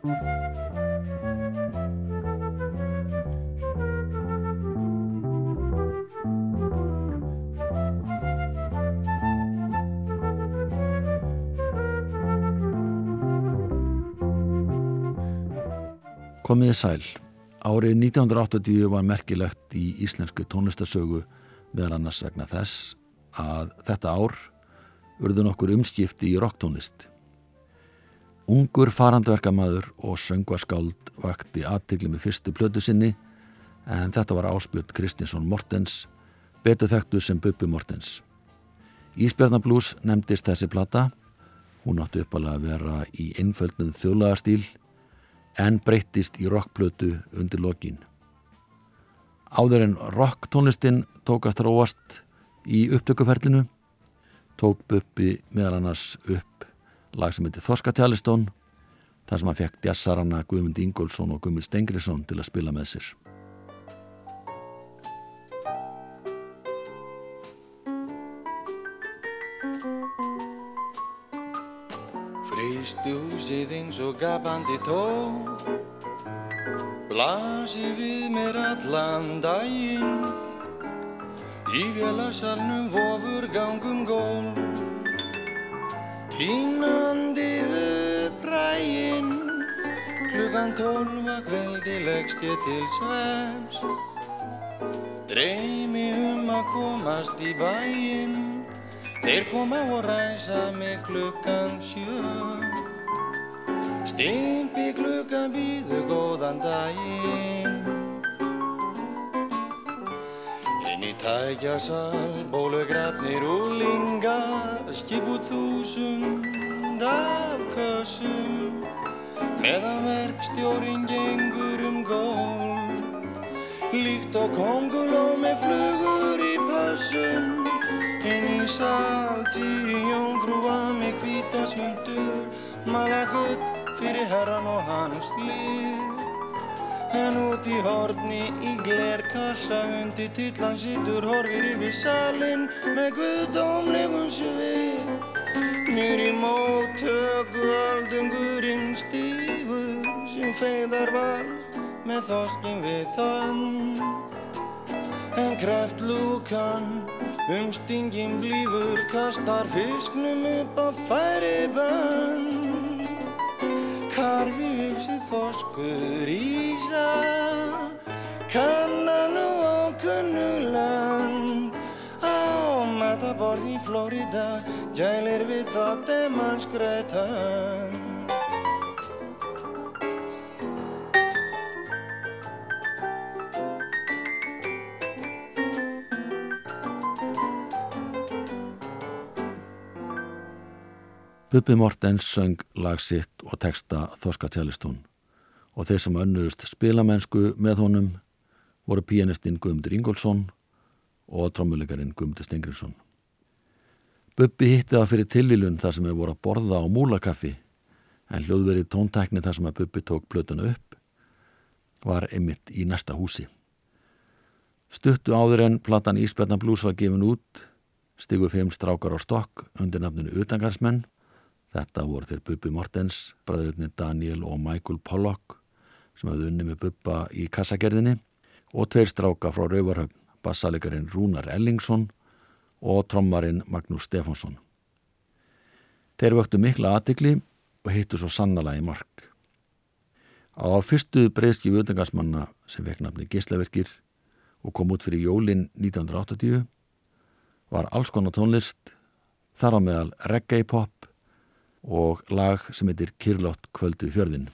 Komiði sæl. Árið 1980 var merkilegt í íslensku tónlistasögu meðal annars vegna þess að þetta ár urðu nokkur umskipti í rocktónlist. Ungur farandverkamaður og söngvaskáld vakti aðtigli með fyrstu plötu sinni en þetta var Áspjörn Kristinsson Mortens, betur þekktu sem Bubi Mortens. Ísbjörnablús nefndist þessi plata, hún átti uppalega að vera í einföldnum þjólaðarstíl en breyttist í rockplötu undir lokin. Áður en rocktónlistin tókast róast í upptökuferlinu tók Buppi meðal annars upp lag sem heitir Þorska Tjálistón þar sem hann fekk jazzarana Guðmund Ingólfsson og Guðmund Stengriðsson til að spila með sér. Fristu húsið eins og gapandi tó Blasi við mér allan daginn Í vélasalnum vofur gangum gól Tínandi Klukkan tólfa kveldi leggst ég til svems Dreymi um að komast í bæinn. Þeir koma og ræsa mig klukkan sjö. Stimpi klukkan býðu góðan daginn. Inn í tækjasal, bólugrafnir og lingar Skip út þúsund af kössum Meðan verkstjórin gengur um gól Líkt og konguló með flugur í pössum Inn í sal tíu jónfrúa með kvítasmundur Mala gull fyrir herran og hans lið. En út í horni í glerkassa undir tillan sittur horfir yfir salin með guðdómlegum svið Nýr í móttöku aldungurinn stígur sem feiðar vals með þorskin við þann En kraftlúkan um stingin blífur kastar fisknum upp á færi bönn. Karfi uppsið þorskur ísa kannan og ákunnuland Á mataborð í Florida gælir við það demanskrætan Bubi Mortens söng lag sitt og texta Þorska Tjælistún og þeir sem önnuðust spilamennsku með honum voru pianistinn Guðmundur Ingólfsson og trommuleikarinn Guðmundur Stengriðsson. Bubi hitti það fyrir tilvílun þar sem hefur voru að borða á múlakaffi en hljóðverið tóntækni þar sem að Bubi tók blötuna upp var einmitt í næsta húsi. Stuttu áður en platan Ísbjörna Blues var gefin út stigu fimm strákar á stokk undir nafninu Utangarsmenn Þetta voru þeir Bubi Mortens, bræðurnir Daniel og Michael Pollock sem hafði unni með Bubba í kassagerðinni og tveir stráka frá Rauvarhöfn, bassalegarinn Rúnar Ellingsson og trommarinn Magnús Stefánsson. Þeir vöktu mikla aðtikli og hittu svo sannala í mark. Á fyrstu breyðski völdingarsmanna sem vekk nafni Gislaverkir og kom út fyrir jólinn 1980 var alls konar tónlist, þar á meðal reggae pop og lag sem heitir Kirlott kvöldu fjörðin.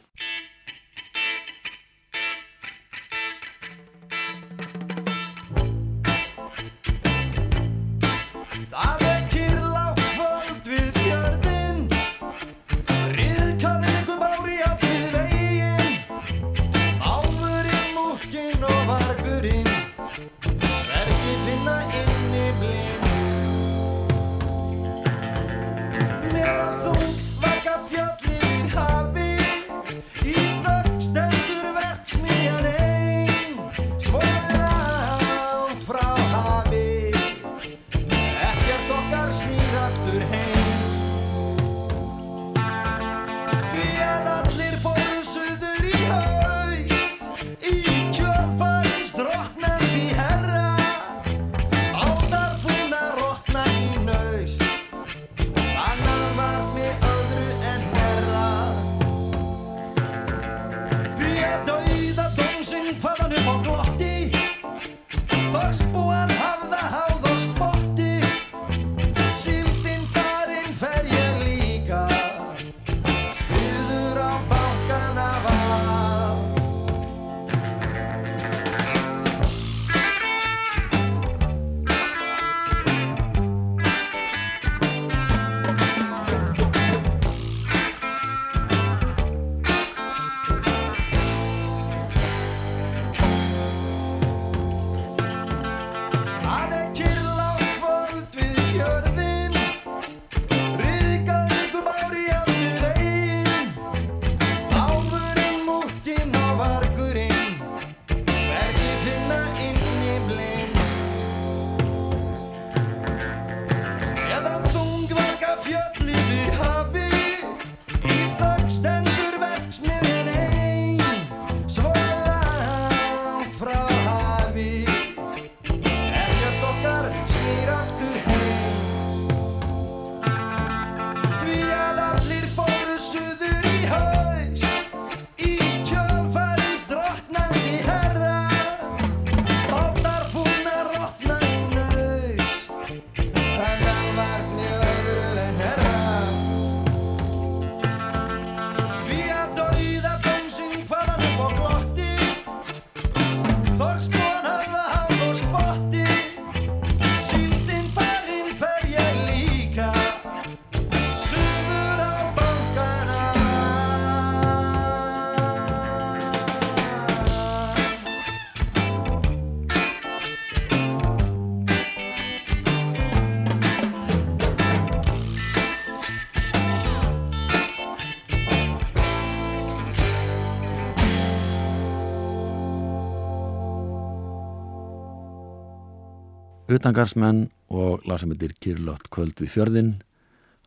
Utangarsmenn og lag sem heitir Kirlott kvöld við fjörðin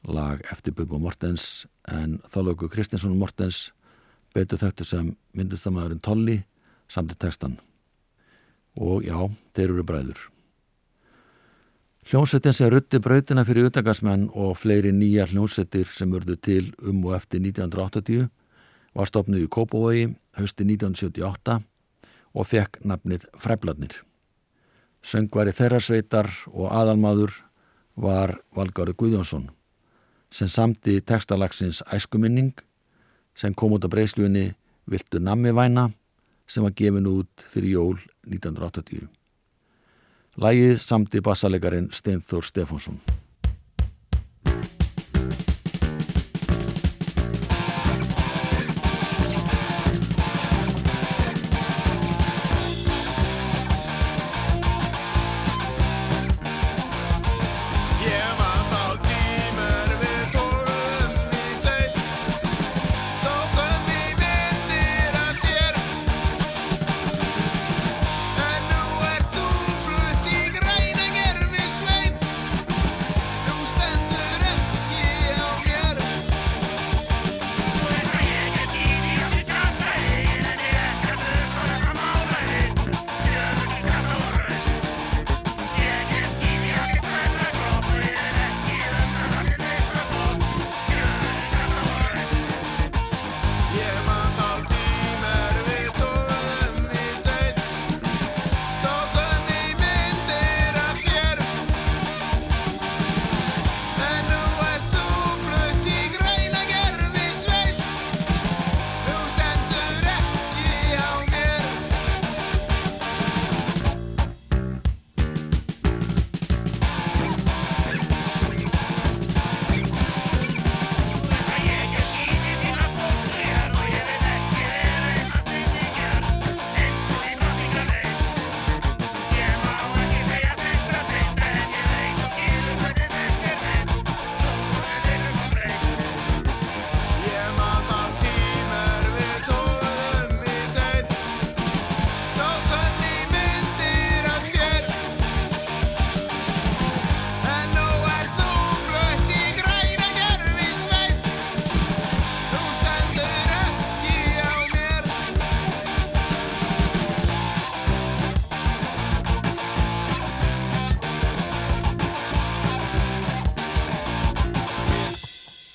lag eftir Bubba Mortens en þálöku Kristinsson Mortens betur þögtu sem myndistamæðurinn Tolli samt í textan og já, þeir eru bræður. Hljómsettin sem rutti brautina fyrir utangarsmenn og fleiri nýja hljómsettir sem urðu til um og eftir 1980 var stopnið í Kópavogi hösti 1978 og fekk nafnið Fræbladnir. Söngvari þeirra sveitar og aðalmaður var Valgári Guðjónsson sem samti textalagsins Æskuminning sem kom út á breyskjunni Viltu nammi væna sem var gefin út fyrir jól 1980. Lægið samti bassalegarin Steinþór Stefánsson.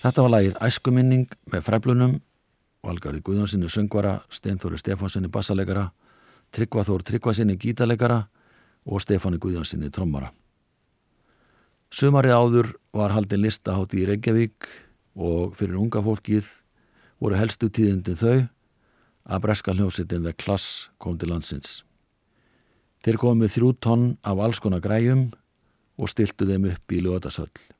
Þetta var lagið Æskuminning með fræflunum, Valgarði Guðjónssoni söngvara, Steinþóri Stefánssoni bassalegara, Tryggvaþór Tryggvasinni gítalegara og Stefáni Guðjónssoni trommara. Sumarið áður var haldin listahátt í Reykjavík og fyrir unga fólkið voru helstu tíðindin þau að breska hljómsittin The Class kom til landsins. Þeir komið þrjú tonn af alls konar græjum og stiltu þeim upp í löðasöll.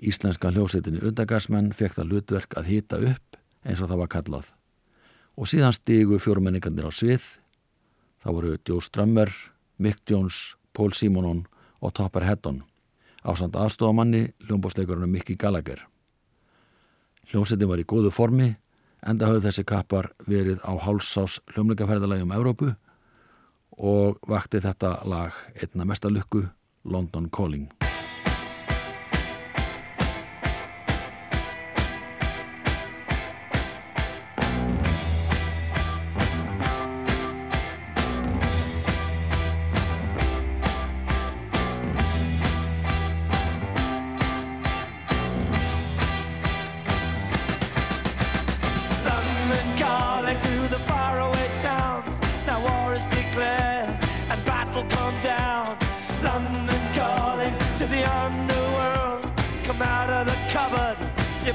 Íslenska hljósetinni undagarsmenn fekk það hlutverk að hýta upp eins og það var kallað. Og síðan stígu fjórmenningarnir á svið. Það voru Joe Strömmer, Mick Jones, Paul Simonon og Topper Heddon á samt aðstofamanni hljómbósleikurinn Mikki Gallagher. Hljómsettin var í góðu formi enda hafði þessi kappar verið á hálsás hljómleikaferðalagi um Evrópu og vakti þetta lag einna mestalukku London Calling.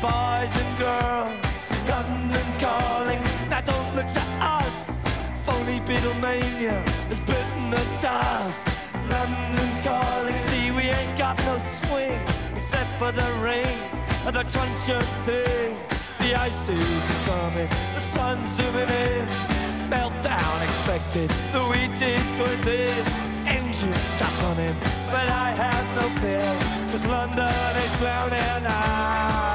boys and girls. London calling, now don't look to us. Phony Beatlemania has bitten the dust. London calling, see we ain't got no swing except for the rain and the crunch of thing. The ice is coming, the sun's zooming in. Meltdown expected, the wheat is going in. Engine stop running, but I have no fear, cause London is drowning out.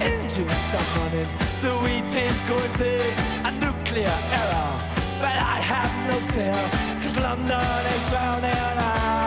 engines stop running, the wheat is going big, a nuclear error. But I have no fear, cause London is drowning. I,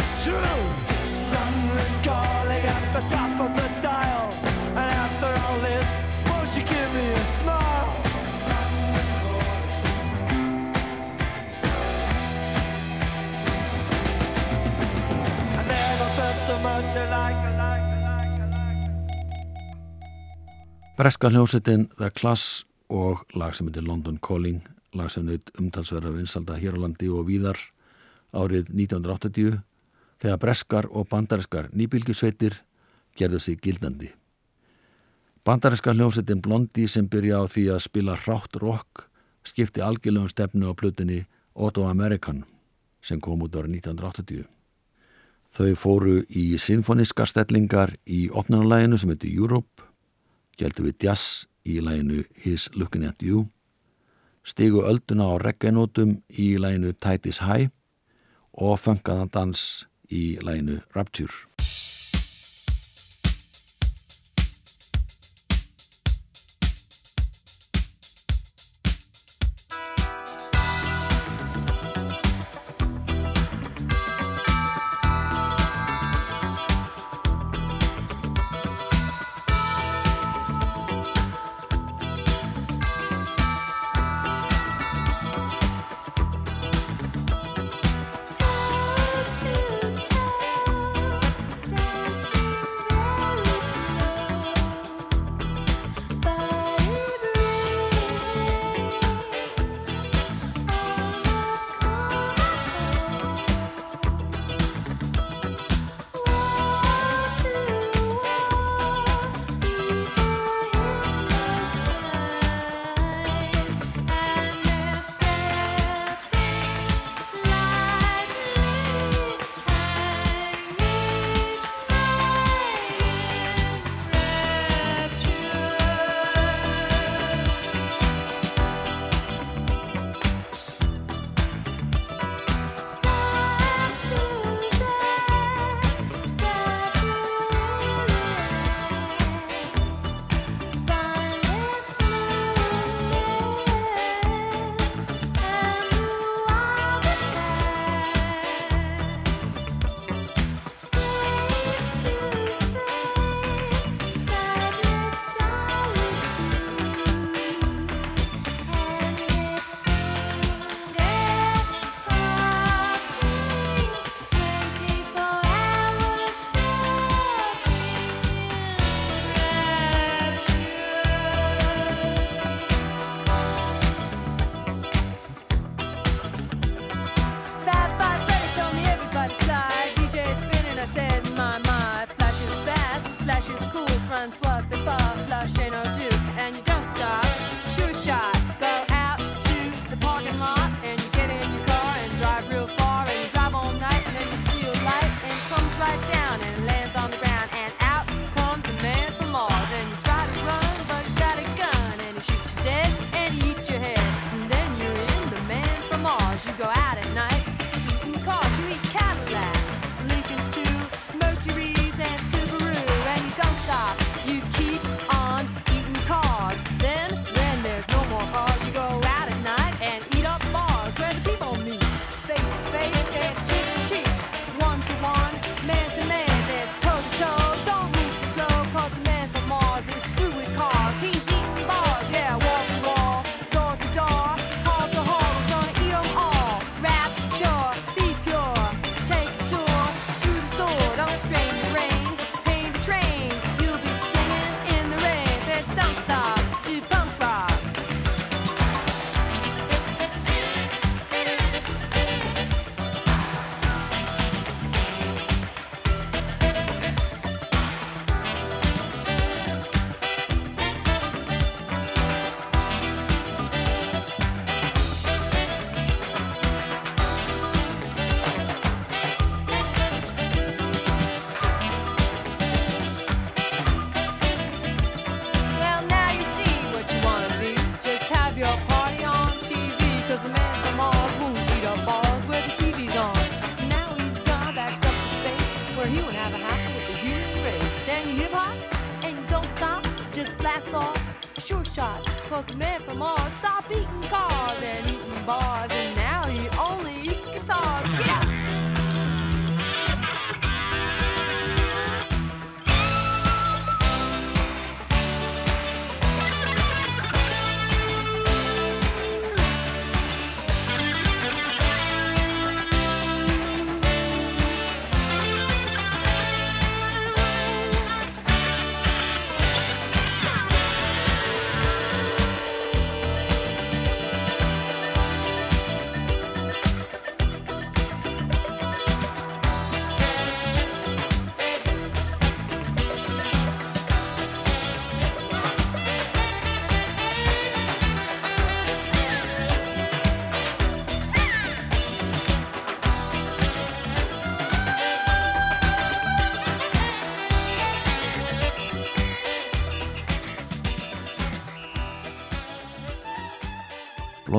was true. London calling at the top of the dial. And after all this, won't you give me a smile? I never felt so much alike. Breska hljómsettin The Class og lag sem heitir London Calling, lag sem naut umtalsverða vinsalda hér á landi og víðar árið 1980 þegar breskar og bandariskar nýbylgjusveitir gerðu sig gildandi. Bandariska hljómsettin Blondi sem byrja á því að spila hrátt rock skipti algjörlegum stefnu á plutinni Auto American sem kom út árið 1980. Þau fóru í sinfoniska stellingar í opnarlæginu sem heitir Europe geldu við jazz í læginu His Looking at You, stigu ölduna á reggainótum í læginu Tight is High og funkaðan dans í læginu Rapture.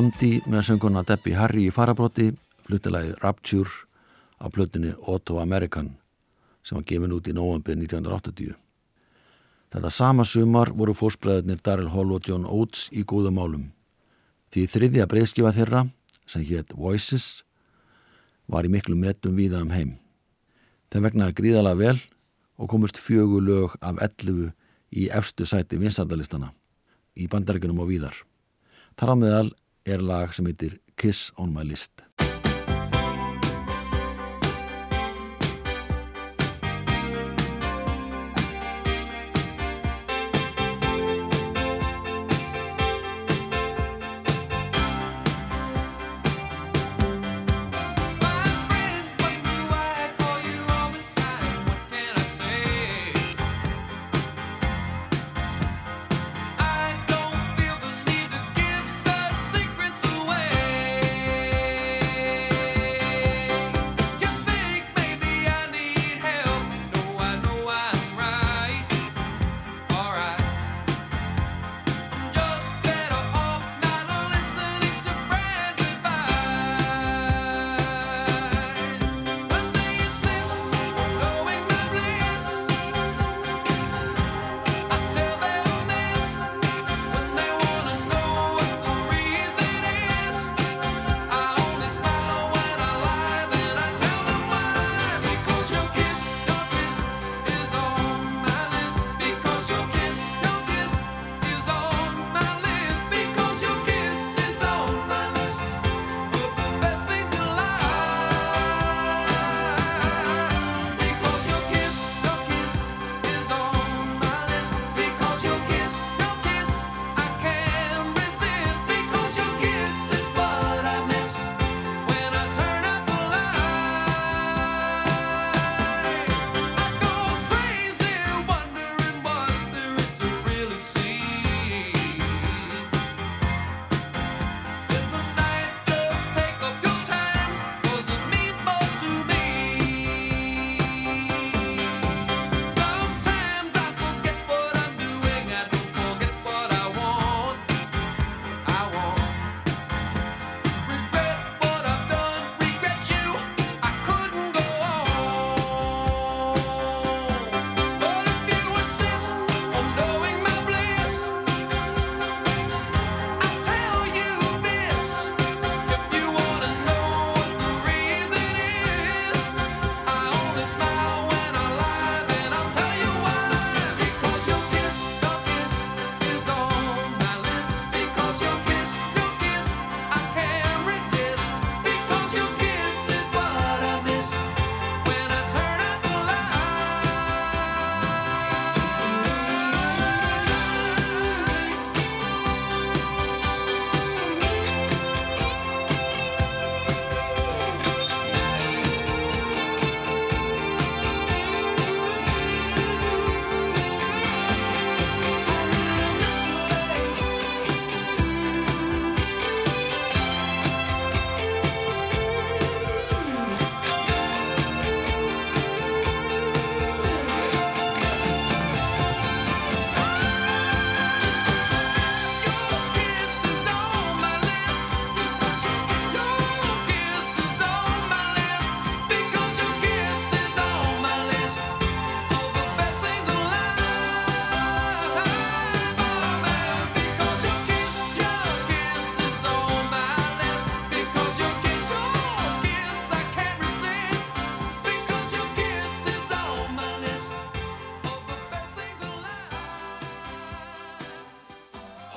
Blondi með sönguna Debbie Harry í farabróti fluttilagið Rapture á plötunni Auto American sem var gefin út í november 1980. Þetta sama sumar voru fórsbræðinir Daryl Hall og John Oates í góðum málum. Því þriðja breyðskifa þeirra, sem hétt Voices, var í miklu metum víða um heim. Þeim vegnaði gríðala vel og komust fjögu lög af 11 í efstu sæti vinsandalistana í bandaríkunum og víðar. Þar á meðal er lag sem heitir Kiss on my list.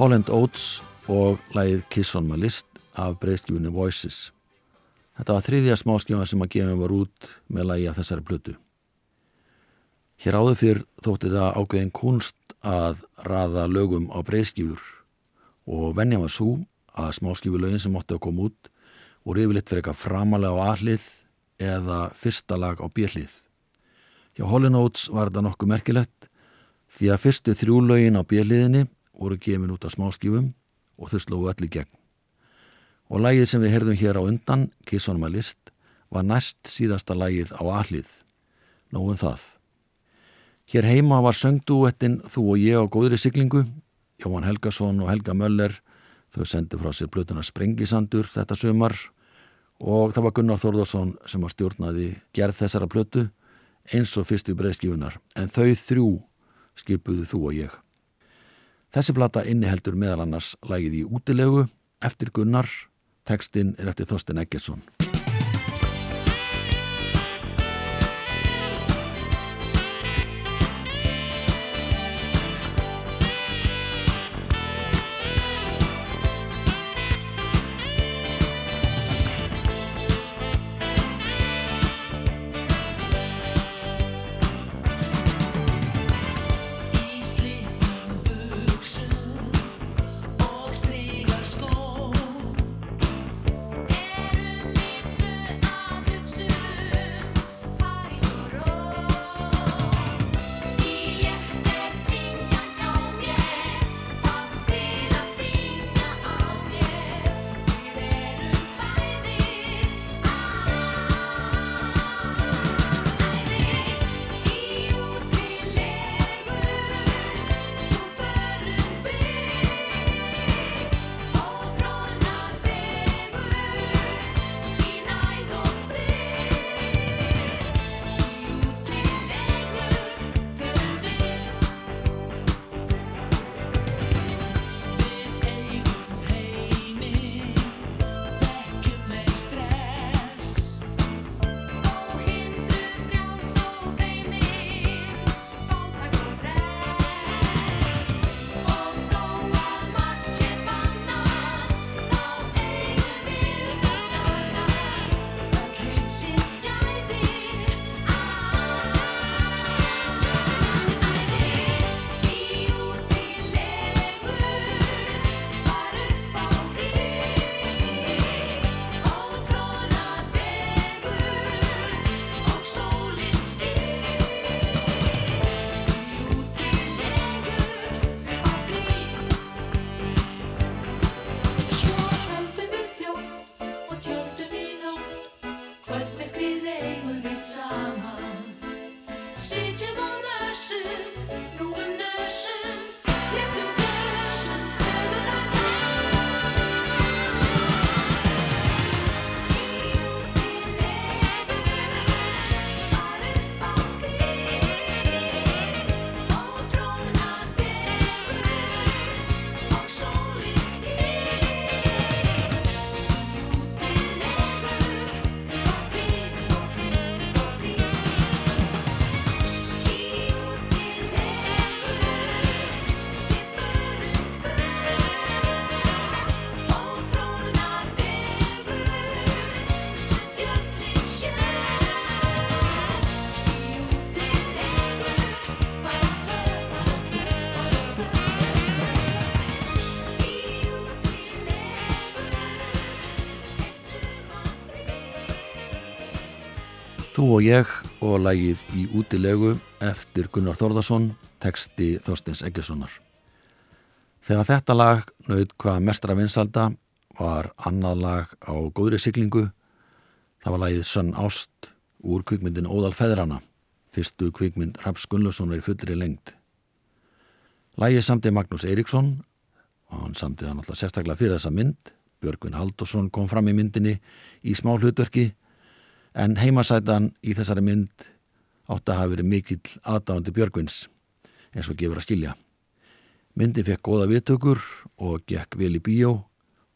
Holland Oates og lægið Kiss on my list af breyðskjúinu Voices. Þetta var þriðja smáskjóma sem að gefa var út með lægi af þessari plötu. Hér áður fyrr þótti það ákveðin kunst að raða lögum á breyðskjúur og venja var svo að smáskjúulögin sem mótti að koma út voru yfirleitt fyrir eitthvað framalega á aðlið eða fyrsta lag á bjellið. Hjá Holland Oates var þetta nokkuð merkilegt því að fyrstu þrjú lögin á bjelliðinni voru gefin út af smáskjúum og þau slóðu öll í gegn. Og lægið sem við herðum hér á undan, Kiss on my list, var næst síðasta lægið á aðlið. Nóum það. Hér heima var söngdúettin Þú og ég á góðri siglingu, Jóhann Helgason og Helga Möller, þau sendi frá sér blötuna Sprengisandur þetta sömar og það var Gunnar Þórðarsson sem var stjórnaði gerð þessara blötu eins og fyrstu breyðskjöfunar, en þau þrjú skipuðu Þú og ég. Þessi plata inniheldur meðal annars lægið í útilegu eftir Gunnar, tekstinn er eftir Þorsten Eggertsson. Þú og ég og lægið í útilegu eftir Gunnar Þórðarsson, teksti Þorstins Eggessonar. Þegar þetta lag naut hvað mestra vinsalda var annað lag á góðri siglingu. Það var lagið Sönn Ást úr kvikmyndin Óðal Feðrana, fyrstu kvikmynd Raps Gunnlaugssonar í fullri lengd. Lagið samti Magnús Eiríksson og hann samti það náttúrulega sérstaklega fyrir þessa mynd. Björgvin Haldursson kom fram í myndinni í smá hlutverki en heimasætan í þessari mynd átti að hafa verið mikill aðdáðandi Björgvins eins og gefur að skilja. Myndi fekk góða viðtökur og gekk vel í bíó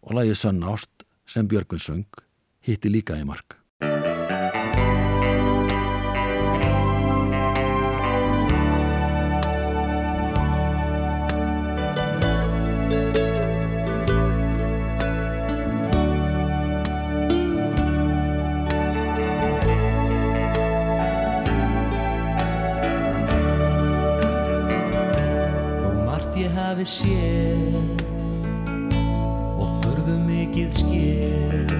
og lagið Sönn Ást sem Björgvin söng hitti líka í mark. Séð og förðu mikið skér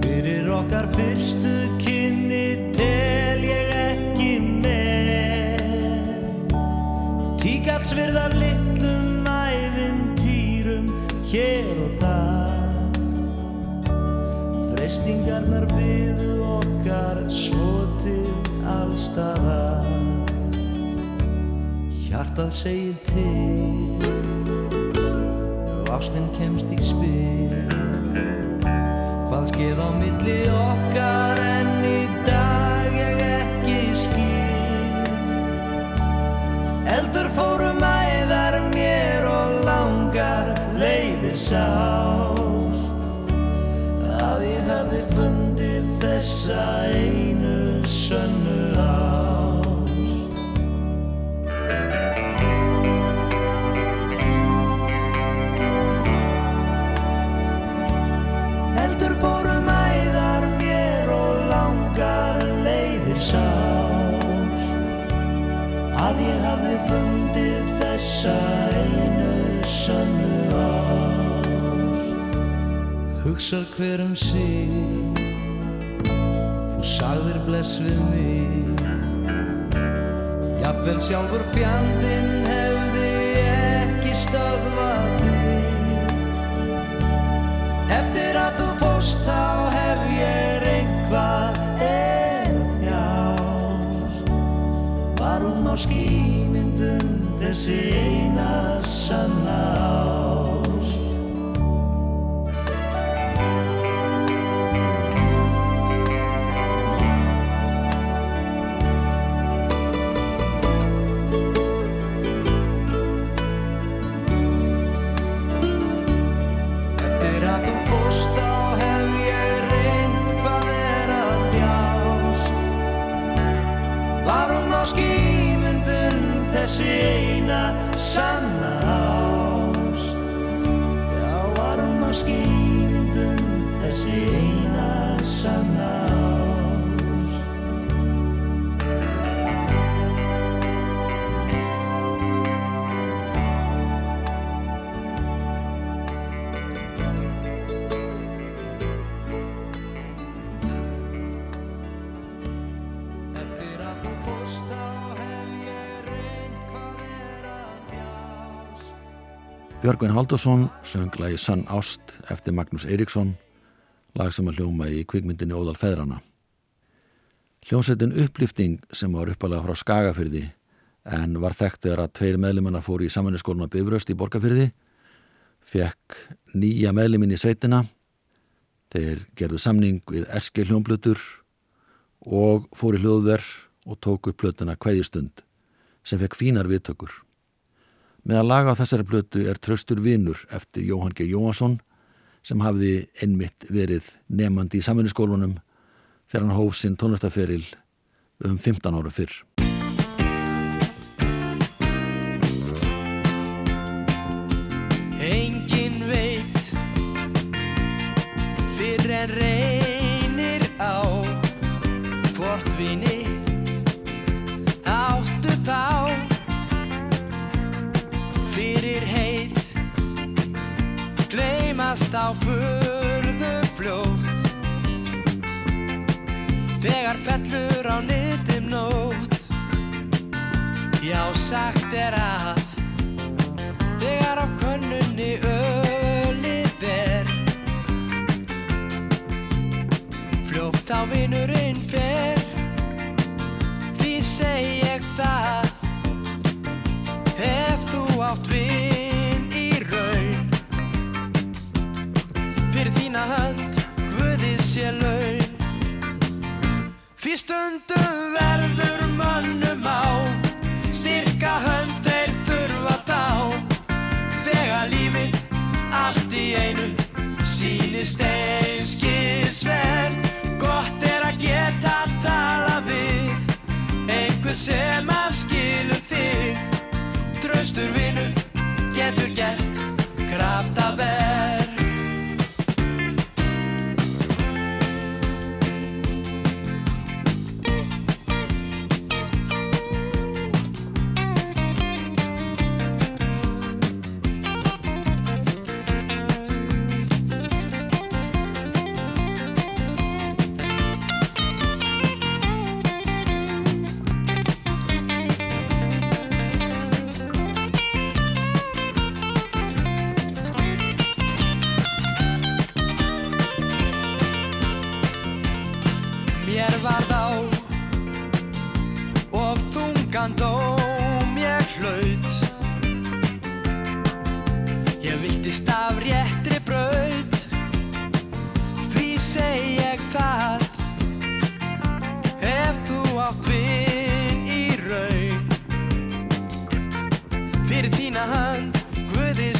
Fyrir okkar fyrstu kynni tel ég ekki með. Tíkatsvirðar litlum Hjartað segir til. Ef ástin kemst í spil. Hvað skeið á milli okkar en í dag ég ekki skil. Eldur fórum æðar mér og langar leiðir sást. Að ég hefði fundið þessa einu Hugsar hver um sig. Þú sagðir bless við mig. Jafnvel sjálfur fjandinn hefði ekki stöðvað þig Eftir að þú fórst þá hef ég einhvað er þjást Var hún á skýmyndum þessi eina sanna þessi Björgvin Haldursson söng lagi Sann Ást eftir Magnús Eiríksson lag sem að hljóma í kvikmyndinni Óðal Feðrana. Hljómsveitin upplýfting sem var uppalega frá Skagafyrði en var þekkt þegar að tveir meðlimanna fóru í samanleskóluna Bifröst í Borgafyrði fekk nýja meðlimin í sveitina þeir gerðu samning við Erski hljómblutur og fóru í hljóðverð og tóku upp plötuna Kveðjustund sem fekk fínar viðtökur. Með að laga þessari plötu er Tröstur Vinur eftir Jóhann G. Jóhansson sem hafði einmitt verið nefandi í samfunniskólunum þegar hann hóf sinn tónlistaferil um 15 ára fyrr. Gleymast á furðu fljótt. Þegar fellur á niðdim nótt. Já sagt er að Þegar af könnunni ölið er. Fljótt á vinurinn fer. Því seg ég það. Ef þú átt vin sé laun. Því stundum verður mönnum á. Styrka hönd þeir þurfa þá. Þegar lífið allt í einu sýnist einskisvert. Gott er að geta tala við einhver sem að skilur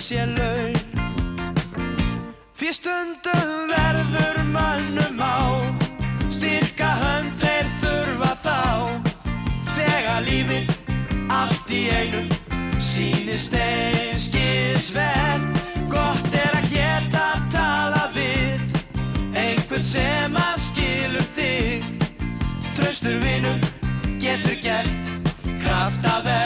sé laun. Því stundum verður mönnum á. Styrka hönd þeir þurfa þá. Þegar lífið allt í einu Sýnist einskisvert Gott er að geta tala við Einhvern sem að skilur þig. Traustur vinur getur gert kraftaverk Já,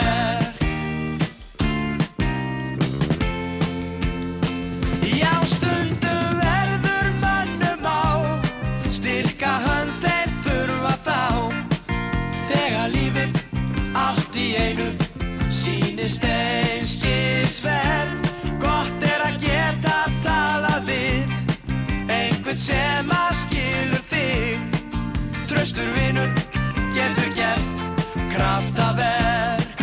Einhvern sem að skilur þig Traustur vinur getur gert kraftaverk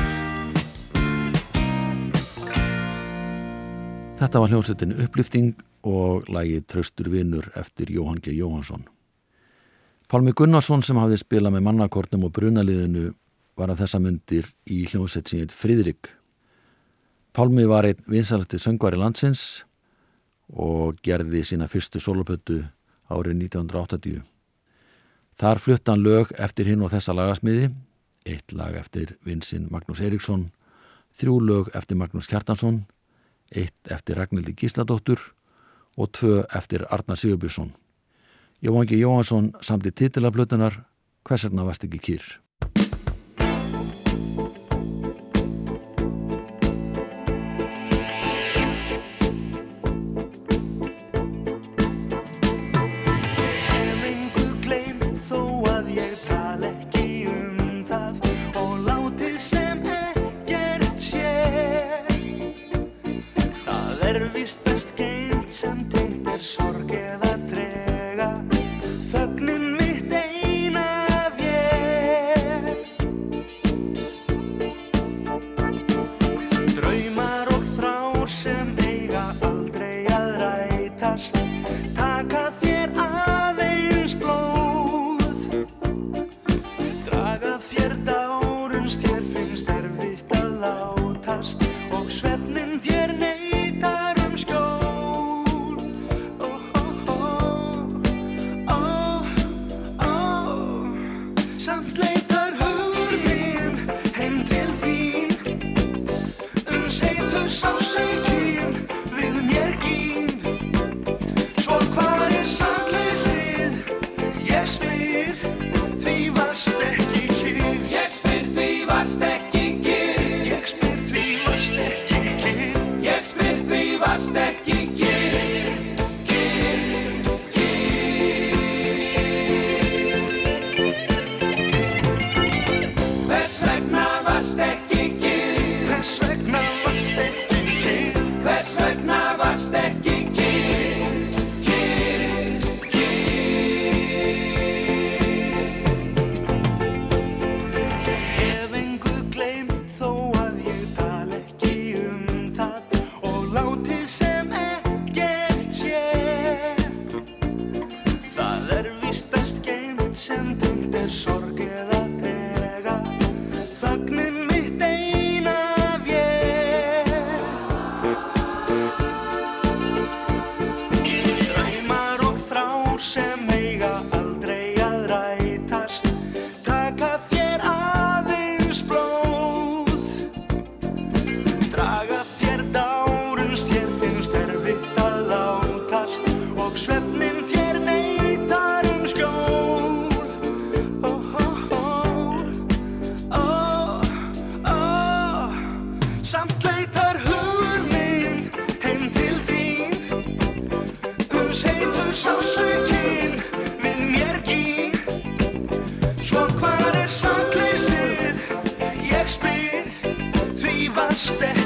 Þetta var hljómsveitin Upplifting og lagið Tröstur vinnur eftir Jóhann G. Jóhansson. Pálmi Gunnarsson sem hafði spilað með mannakortum og brunaliðinu var að þessa myndir í hljómsveit sem heit Fridrik. Pálmi var einn vinsalasti söngvari landsins og gerði sína fyrstu solopötu árið 1980. Þar flutta hann lög eftir hinn og þessa lagasmiði, eitt lag eftir vinsinn Magnús Eriksson, þrjú lög eftir Magnús Kjartansson, eitt eftir Ragnhildi Gísladóttur og tvö eftir Arna Sigurbjörnsson. Jóhangi Jóhansson samti titilaflutunar Hvers vegna varst ekki kýr? sásukinn við mjörginn Svo hvar er sangleysið, ég spyr því varst ekki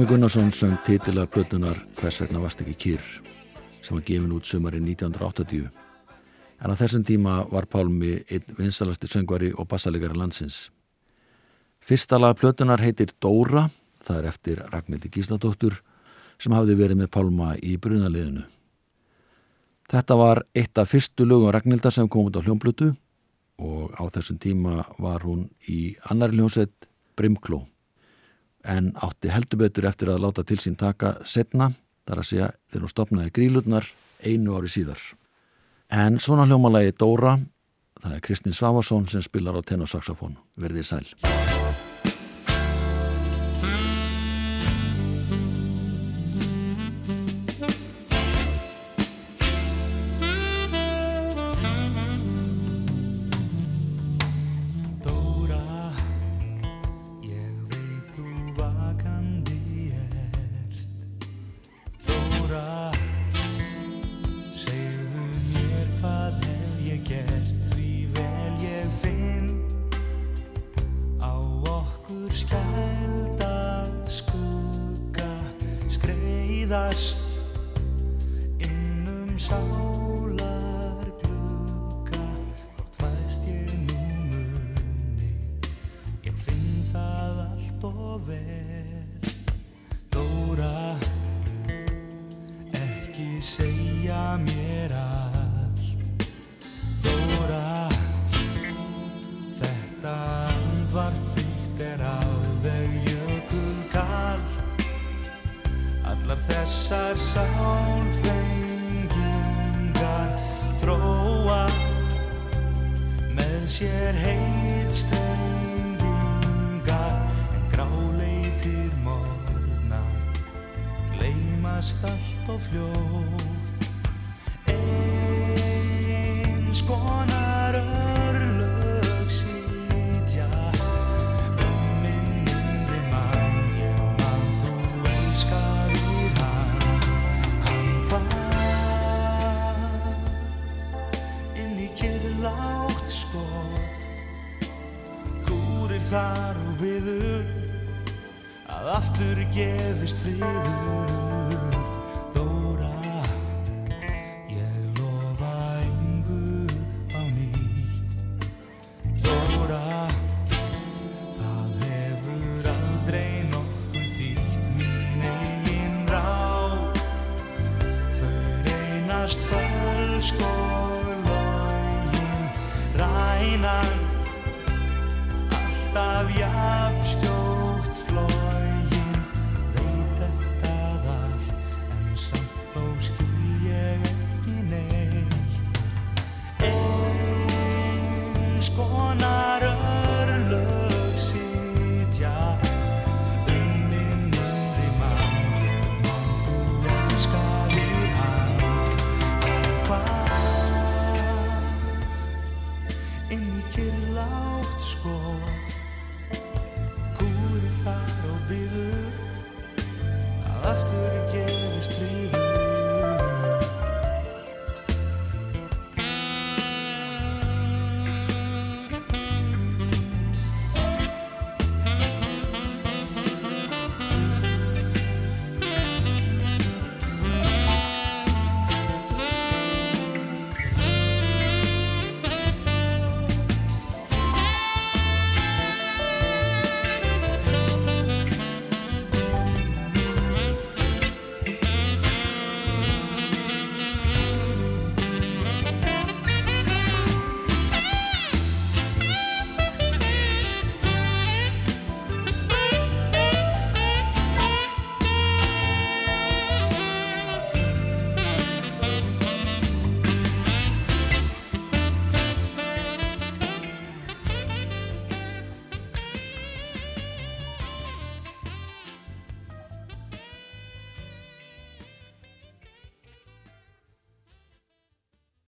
Pálmi Gunnarsson söng titilega plötunar Hvers vegna varst ekki kýr sem var gefin út sömarinn 1980 en á þessum tíma var Pálmi einn vinsalasti söngvari og bassalegari landsins. Fyrsta lag plötunar heitir Dóra, það er eftir Ragnhildi Gísladóttur sem hafði verið með Pálma í brunaliðinu. Þetta var eitt af fyrstu lögum Ragnhildar sem kom út á hljómblutu og á þessum tíma var hún í annar hljómsveit Brimkló en átti heldur betur eftir að láta til sín taka setna, þar að segja þegar hún stopnaði grílutnar einu ári síðar. En svona hljómalagi Dóra, það er Kristinn Svavarsson sem spilar á tenorsaxofón, verðið sæl. Sálfengingar þróa með sér heit stengingar en gráleitir morgna gleymast allt og fljótt. Eins konar